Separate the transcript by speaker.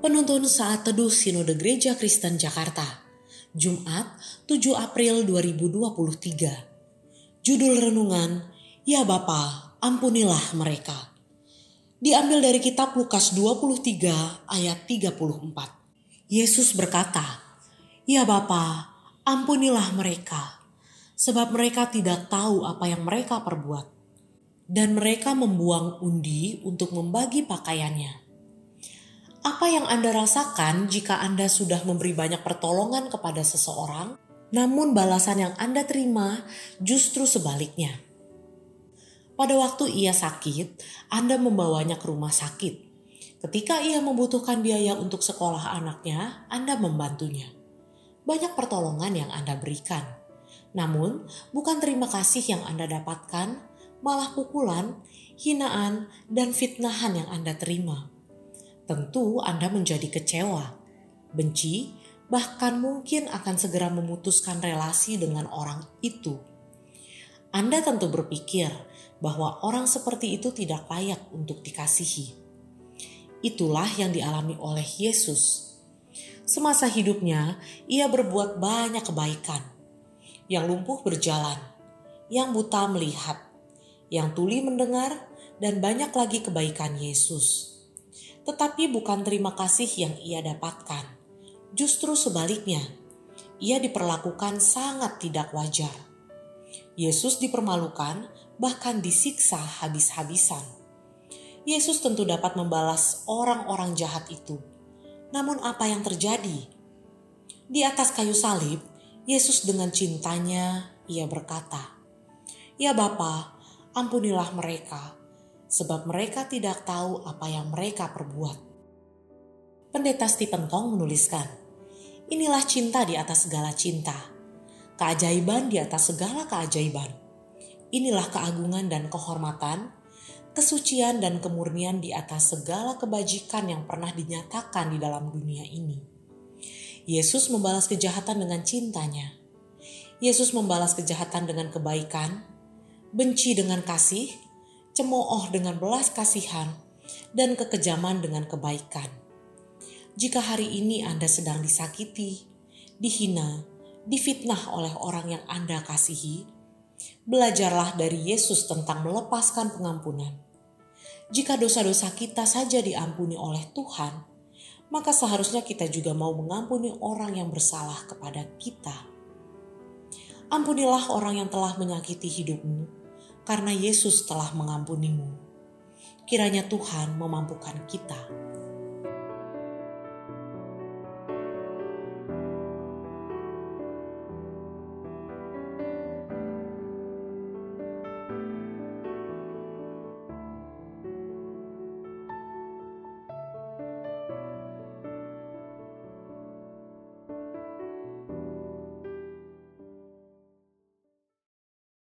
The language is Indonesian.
Speaker 1: Penuntun Saat Teduh Sinode Gereja Kristen Jakarta, Jumat 7 April 2023. Judul Renungan, Ya Bapa, ampunilah mereka. Diambil dari kitab Lukas 23 ayat 34. Yesus berkata, Ya Bapa, ampunilah mereka, sebab mereka tidak tahu apa yang mereka perbuat. Dan mereka membuang undi untuk membagi pakaiannya apa yang Anda rasakan jika Anda sudah memberi banyak pertolongan kepada seseorang, namun balasan yang Anda terima justru sebaliknya? Pada waktu ia sakit, Anda membawanya ke rumah sakit. Ketika ia membutuhkan biaya untuk sekolah anaknya, Anda membantunya. Banyak pertolongan yang Anda berikan. Namun, bukan terima kasih yang Anda dapatkan, malah pukulan, hinaan, dan fitnahan yang Anda terima tentu Anda menjadi kecewa, benci, bahkan mungkin akan segera memutuskan relasi dengan orang itu. Anda tentu berpikir bahwa orang seperti itu tidak layak untuk dikasihi. Itulah yang dialami oleh Yesus. Semasa hidupnya, ia berbuat banyak kebaikan. Yang lumpuh berjalan, yang buta melihat, yang tuli mendengar, dan banyak lagi kebaikan Yesus tetapi bukan terima kasih yang ia dapatkan. Justru sebaliknya, ia diperlakukan sangat tidak wajar. Yesus dipermalukan, bahkan disiksa habis-habisan. Yesus tentu dapat membalas orang-orang jahat itu. Namun, apa yang terjadi? Di atas kayu salib, Yesus dengan cintanya, ia berkata, "Ya Bapa, ampunilah mereka, sebab mereka tidak tahu apa yang mereka perbuat. Pendeta Stephen Tong menuliskan, Inilah cinta di atas segala cinta, keajaiban di atas segala keajaiban. Inilah keagungan dan kehormatan, kesucian dan kemurnian di atas segala kebajikan yang pernah dinyatakan di dalam dunia ini. Yesus membalas kejahatan dengan cintanya. Yesus membalas kejahatan dengan kebaikan, benci dengan kasih, cemooh dengan belas kasihan, dan kekejaman dengan kebaikan. Jika hari ini Anda sedang disakiti, dihina, difitnah oleh orang yang Anda kasihi, belajarlah dari Yesus tentang melepaskan pengampunan. Jika dosa-dosa kita saja diampuni oleh Tuhan, maka seharusnya kita juga mau mengampuni orang yang bersalah kepada kita. Ampunilah orang yang telah menyakiti hidupmu karena Yesus telah mengampunimu. Kiranya Tuhan memampukan kita